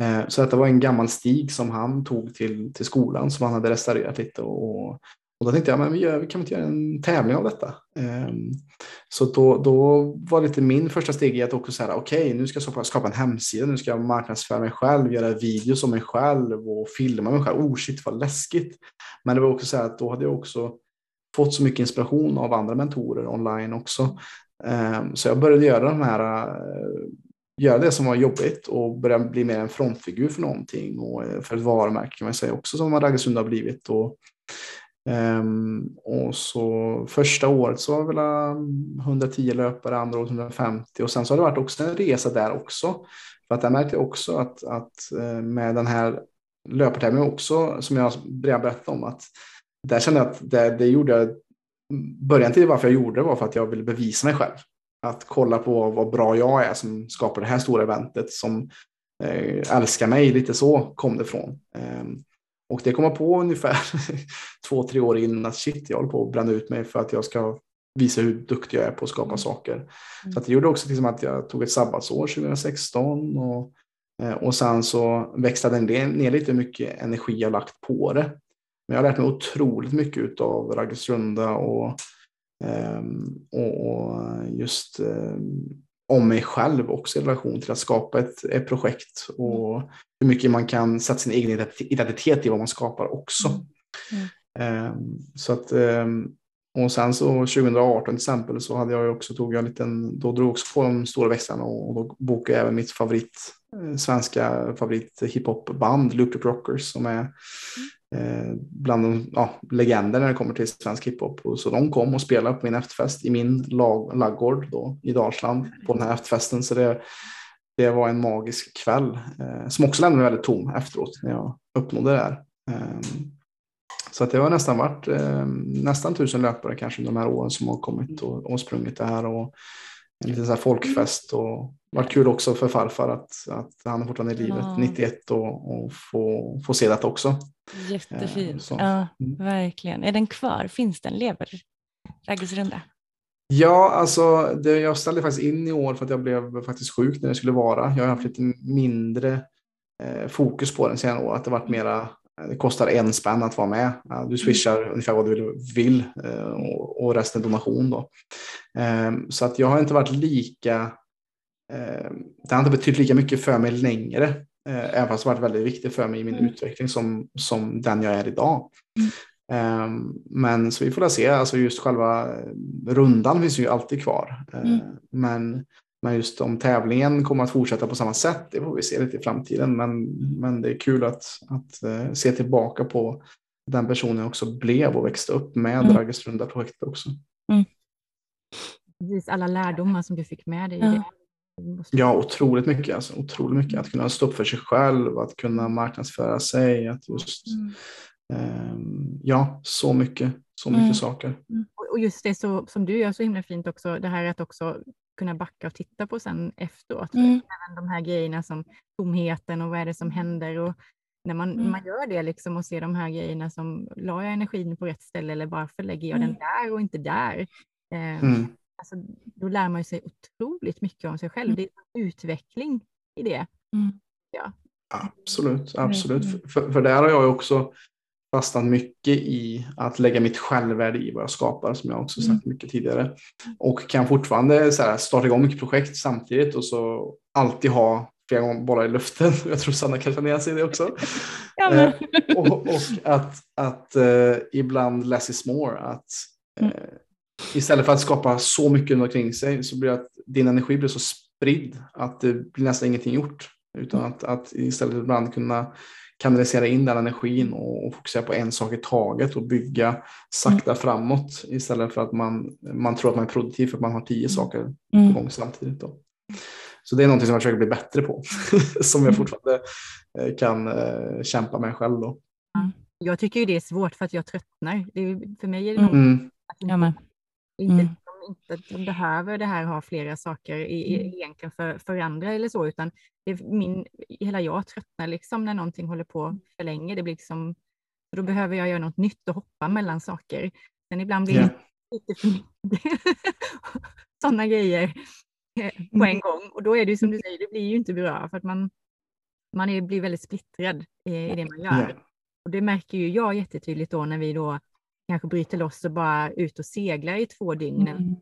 Eh, så detta var en gammal stig som han tog till, till skolan som han hade restaurerat lite och, och då tänkte jag, men vi, gör, kan väl inte göra en tävling av detta. Ehm, så då, då var lite min första steg i att också säga, okej, okay, nu ska jag skapa, en hemsida, nu ska jag marknadsföra mig själv, göra videos om mig själv och filma mig själv. Oh shit, vad läskigt. Men det var också så här att då hade jag också fått så mycket inspiration av andra mentorer online också. Ehm, så jag började göra de här eh, göra det som var jobbigt och börja bli mer en frontfigur för någonting och eh, för ett varumärke kan man säga också som Raggesund har blivit. Och, um, och så första året så var det väl eh, 110 löpare, andra året 150 och sen så har det varit också en resa där också. För att jag märkte också att, att eh, med den här löpartävlingen också som jag redan berättade om att där kände jag att det, det gjorde jag mm, början till varför jag gjorde det var för att jag ville bevisa mig själv att kolla på vad bra jag är som skapar det här stora eventet som eh, älskar mig. Lite så kom det ifrån. Eh, och det kom jag på ungefär <laughs> två, tre år innan att shit, jag håller på att bränna ut mig för att jag ska visa hur duktig jag är på att skapa saker. Mm. Så det gjorde också liksom att jag tog ett sabbatsår 2016 och, eh, och sen så växlade den ner lite hur mycket energi jag lagt på det. Men jag har lärt mig otroligt mycket av Raggesrunda och och, just um, om mig själv också i relation till att skapa ett, ett projekt och hur mycket man kan sätta sin egen identitet i vad man skapar också. Mm. Um, så att, och sen så 2018 till exempel så hade jag också, tog jag en liten, då drog jag också på de stora växlarna och, och då bokade jag även mitt favorit, eh, svenska favorit hiphopband Loop Rockers som är Eh, bland de ja, legender när det kommer till svensk hiphop. Så de kom och spelade på min efterfest i min lag, laggård då, i Dalsland på den här efterfesten. Så det, det var en magisk kväll eh, som också lämnade mig väldigt tom efteråt när jag uppnådde det här. Eh, så att det har nästan varit eh, nästan tusen löpare kanske de här åren som har kommit och, och sprungit det här. Och, en liten så här folkfest. Och det var kul också för farfar att, att han är fortfarande i livet, Ja. 91, och, och få, få se detta också. Jättefint. Eh. Ja, Mm. verkligen. Är den kvar? Finns den? Lever Raggisrunda? Ja, alltså det, jag ställde faktiskt in i år för att jag blev faktiskt sjuk när det skulle vara. Jag har haft lite mindre eh, fokus på den senare år. Att det varit mera, det kostar en spänn att vara med. Ja, du swishar ungefär vad du vill, eh, och, resten är donation då. Eh, så att jag har inte varit lika, eh, det har inte betytt lika mycket för mig längre. Eh, även fast det har varit väldigt viktigt för mig i min Mm. utveckling som, som den jag är idag. Ehm, Men så vi får se, alltså just själva eh, rundan finns ju alltid kvar. Eh, Mm. Men, men just om tävlingen kommer att fortsätta på samma sätt, det får vi se lite i framtiden. Men, men det är kul att, att eh, se tillbaka på den personen också blev och växte upp med Mm. Raggestrunda-projektet också. Precis alla lärdomar som du fick med dig. Ja. måste- Ja, otroligt mycket. Alltså, otroligt mycket. Att kunna stå upp för sig själv, att kunna marknadsföra sig, att just, ehm, ja, så mycket, så mycket Mm. saker. Och- Och just det så, som du gör så himla fint också, det här att också kunna backa och titta på sen efteråt. Mm. Även de här grejerna som tomheten och vad är det som händer. Och när man, Mm. man gör det liksom och ser de här grejerna som, la jag energin på rätt ställe eller varför lägger jag den Mm. där och inte där? Eh, Mm. alltså, då lär man ju sig otroligt mycket om sig själv. Det är utveckling i det. Mm. Absolut, absolut. Mm. För, för där har jag också fastnat mycket i att lägga mitt självvärde i vad jag skapar, som jag också sagt mycket tidigare. Och kan fortfarande så här, starta igång mycket projekt samtidigt och så alltid ha flera gånger i luften. <laughs> Jag tror Sanna kan känna igen sig i det också. <laughs> Ja. Eh, och, och att, att eh, ibland less is more. Att, eh, istället för att skapa så mycket runt omkring sig så blir att din energi blir så spridd att det blir nästan ingenting gjort. Utan att, att istället ibland kunna kanalisera in den energin och, och fokusera på en sak i taget och bygga sakta framåt istället för att man, man tror att man är produktiv för att man har tio saker på Mm. gång samtidigt. Då. Så det är någonting som jag försöker bli bättre på. <laughs> som jag Mm. fortfarande eh, kan eh, kämpa med själv. Då. Jag tycker ju det är svårt för att jag tröttnar. Det är, för mig är det nog Mm. att Ja, men. Inte, Mm. Inte behöver det här ha flera saker i, Mm. egentligen för, andra eller så, utan det är min, hela jag tröttnar liksom när någonting håller på för länge. Det blir liksom, då behöver jag göra något nytt och hoppa mellan saker. Sen ibland blir Ja. det lite för mycket <laughs> sådana grejer eh, på en gång. Och då är det ju som du säger, det blir ju inte bra för att man, man är, blir väldigt splittrad i, i det man gör. Ja. Och det märker ju jag jättetydligt då när vi då kanske bryter loss och bara ut och seglar i två dygn. Mm.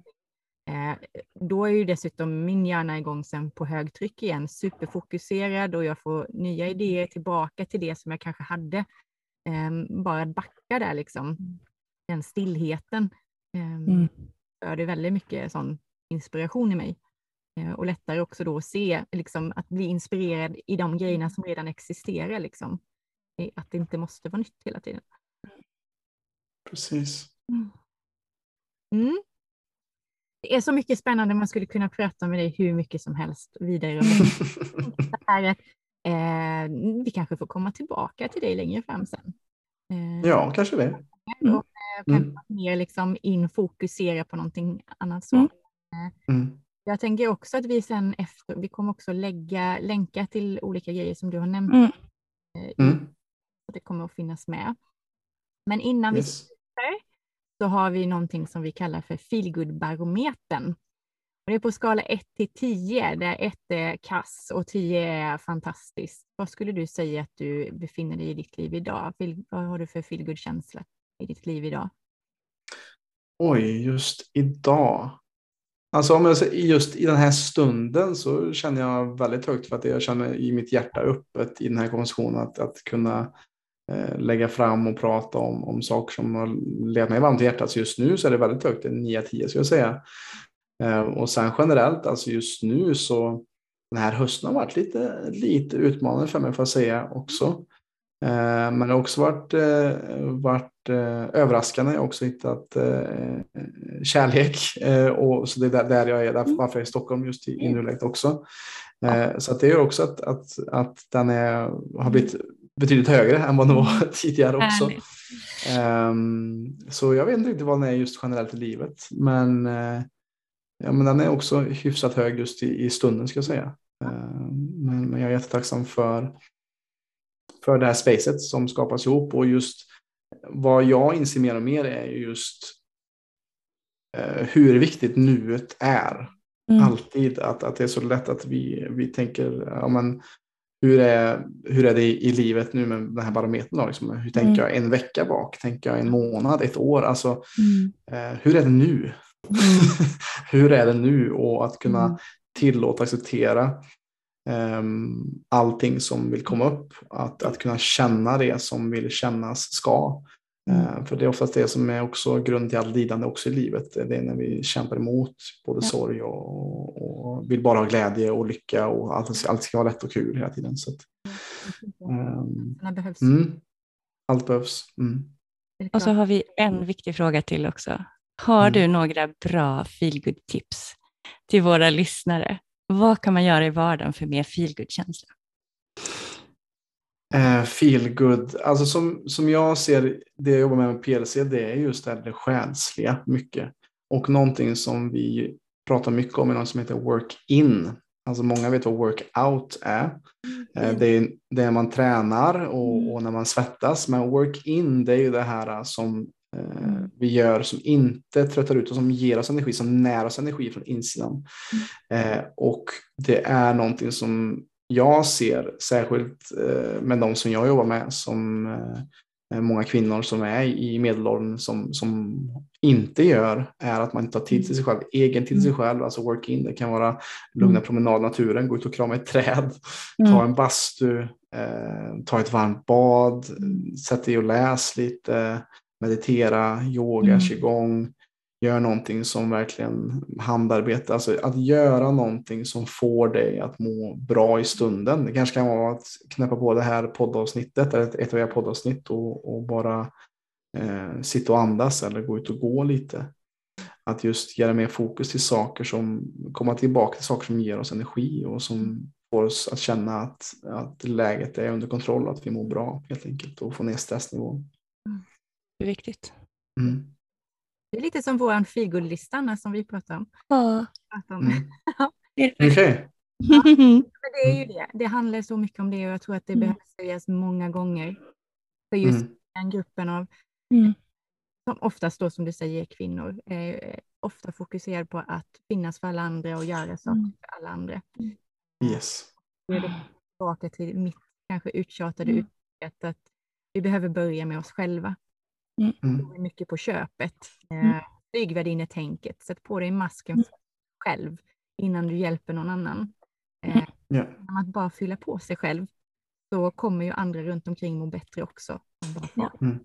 Eh, då är ju dessutom min hjärna igång sen på högtryck igen, superfokuserad och jag får nya idéer tillbaka till det som jag kanske hade. Eh, bara att backa där liksom, den stillheten. Eh, Mm. föder väldigt mycket sån inspiration i mig. Eh, och lättare också då att se, liksom, att bli inspirerad i de grejerna som redan existerar. Liksom. Att det inte måste vara nytt hela tiden. Precis. Mm. Det är så mycket spännande, man skulle kunna prata med dig hur mycket som helst vidare. <laughs> här. Eh, vi kanske får komma tillbaka till dig längre fram sen. Eh, ja, kanske det. Mm. och, eh, kanske Mm. mer liksom infokusera på någonting annat. Så. Mm. Mm. Jag tänker också att vi sen efter, vi kommer också lägga länkar till olika grejer som du har nämnt. Mm. eh, Mm. Det kommer att finnas med. Men innan vi Yes. Så har vi någonting som vi kallar för feelgood-barometern. Det är på skala 1 till 10, där 1 är kass och 10 är fantastiskt. Vad skulle du säga att du befinner dig i ditt liv idag? Vad har du för feelgood-känsla i ditt liv idag? Oj, just idag. Alltså om jag säger just i den här stunden så känner jag väldigt högt för att jag känner i mitt hjärta öppet i den här konversationen att, att kunna Eh, lägga fram och prata om, om saker som har legat mig varmt i hjärtat. Så just nu så är det väldigt högt, en 9 10 ska jag säga. Eh, och sen generellt, alltså just nu så den här hösten har varit lite, lite utmanande för mig får jag säga också. Eh, men det har också varit, varit överraskande. Jag har också hittat kärlek. Och så det är där, jag är, därför varför jag är i Stockholm just i, nuläget också. Så att det gör också att, att, att den är, har blivit betydligt högre än vad den var tidigare också. Ehm, så jag vet inte riktigt vad den är just generellt i livet. Men eh, ja, men den är också hyfsat hög just i, i stunden ska jag säga. Eh, men, men jag är jättetacksam för, för det här spacet som skapas ihop och just vad jag inser mer och mer är just eh, hur viktigt nuet är. Mm. Alltid att, att det är så lätt att vi, vi tänker, ja, men, hur, är, hur är det i, livet nu med den här barometern? Då, liksom? Hur tänker mm. jag en vecka bak? Tänker jag en månad, ett år? Alltså, mm. eh, hur är det nu? Mm. <laughs> hur är det nu? Och att kunna mm. tillåta, acceptera um, allting som vill komma upp. Att, att kunna känna det som vill kännas ska. Uh, för det är oftast det som är också grund till allt lidande också i livet. Det är när vi kämpar emot både ja. sorg och, och, vill bara ha glädje och lycka och allt, allt ska vara lätt och kul hela tiden. Så att, um, behövs. Mm, allt behövs. Mm. Och så har vi en viktig fråga till också. Har mm. du några bra feelgood tips till våra lyssnare? Vad kan man göra i vardagen för mer feelgood-känsla? Uh, feel good. Alltså som, som jag ser det jag jobbar med med PLC, det är just det, det själsliga mycket. Och någonting som vi pratar mycket om är något som heter work-in. Alltså många vet vad workout är. Mm. Det är det man tränar och, mm. och, när man svettas. Men work-in det är ju det här som eh, vi gör som inte tröttar ut och som ger oss energi, som när oss energi från insidan. Mm. Eh, och det är någonting som jag ser särskilt eh, med de som jag jobbar med som eh, många kvinnor som är i medelåldern som, som inte gör är att man inte tar tid till sig själv, egen tid till sig mm. själv, alltså work-in. Det kan vara lugna mm. promenad i naturen, gå ut och krama ett träd, mm. ta en bastu, eh, ta ett varmt bad, sätt dig och läs lite, meditera, yoga, mm. qigong, gör någonting som verkligen handarbete, alltså att göra någonting som får dig att må bra i stunden. Det kanske kan vara att knäppa på det här poddavsnittet eller ett av era poddavsnitt och, och bara eh, sitta och andas eller gå ut och gå lite. Att just göra mer fokus till saker som komma tillbaka till saker som ger oss energi och som får oss att känna att, att läget är under kontroll och att vi mår bra helt enkelt och få ner stressnivån. Det är viktigt. Mm. Det är lite som vår feelgood-lista som vi pratar om. Ja. Mm. <laughs> Okay. <laughs> Ja, det är ju det. Det handlar så mycket om det och jag tror att det mm. behöver sägas många gånger. För just mm. den gruppen av, mm. som oftast då som du säger kvinnor, är ofta fokuserad på att finnas för alla andra och göra saker mm. för alla andra. Yes. Det är tillbaka till mitt kanske uttjatade mm. uttryck att vi behöver börja med oss själva. Mm. mm. Mycket på köpet. Mm. Flygvärdinnetänket, sätt på dig masken mm. själv innan du hjälper någon annan. Eh, yeah. Att bara fylla på sig själv så kommer ju andra runt omkring må bättre också. Ja. Mm.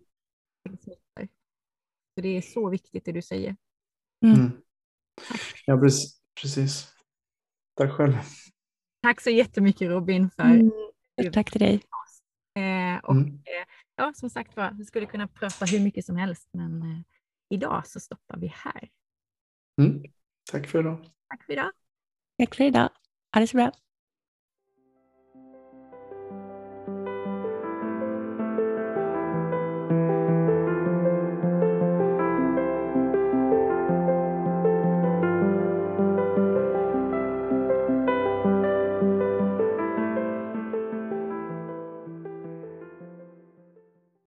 Så det är så viktigt det du säger. Mm. mm. Ja, precis. Tack själv. Tack så jättemycket Robin för mm. Tack till dig. Eh, och mm. Ja, som sagt var, vi skulle kunna prata hur mycket som helst, men eh, idag så stoppar vi här. Mm. Tack för idag. Tack för idag. Tack för idag. Ha det så bra.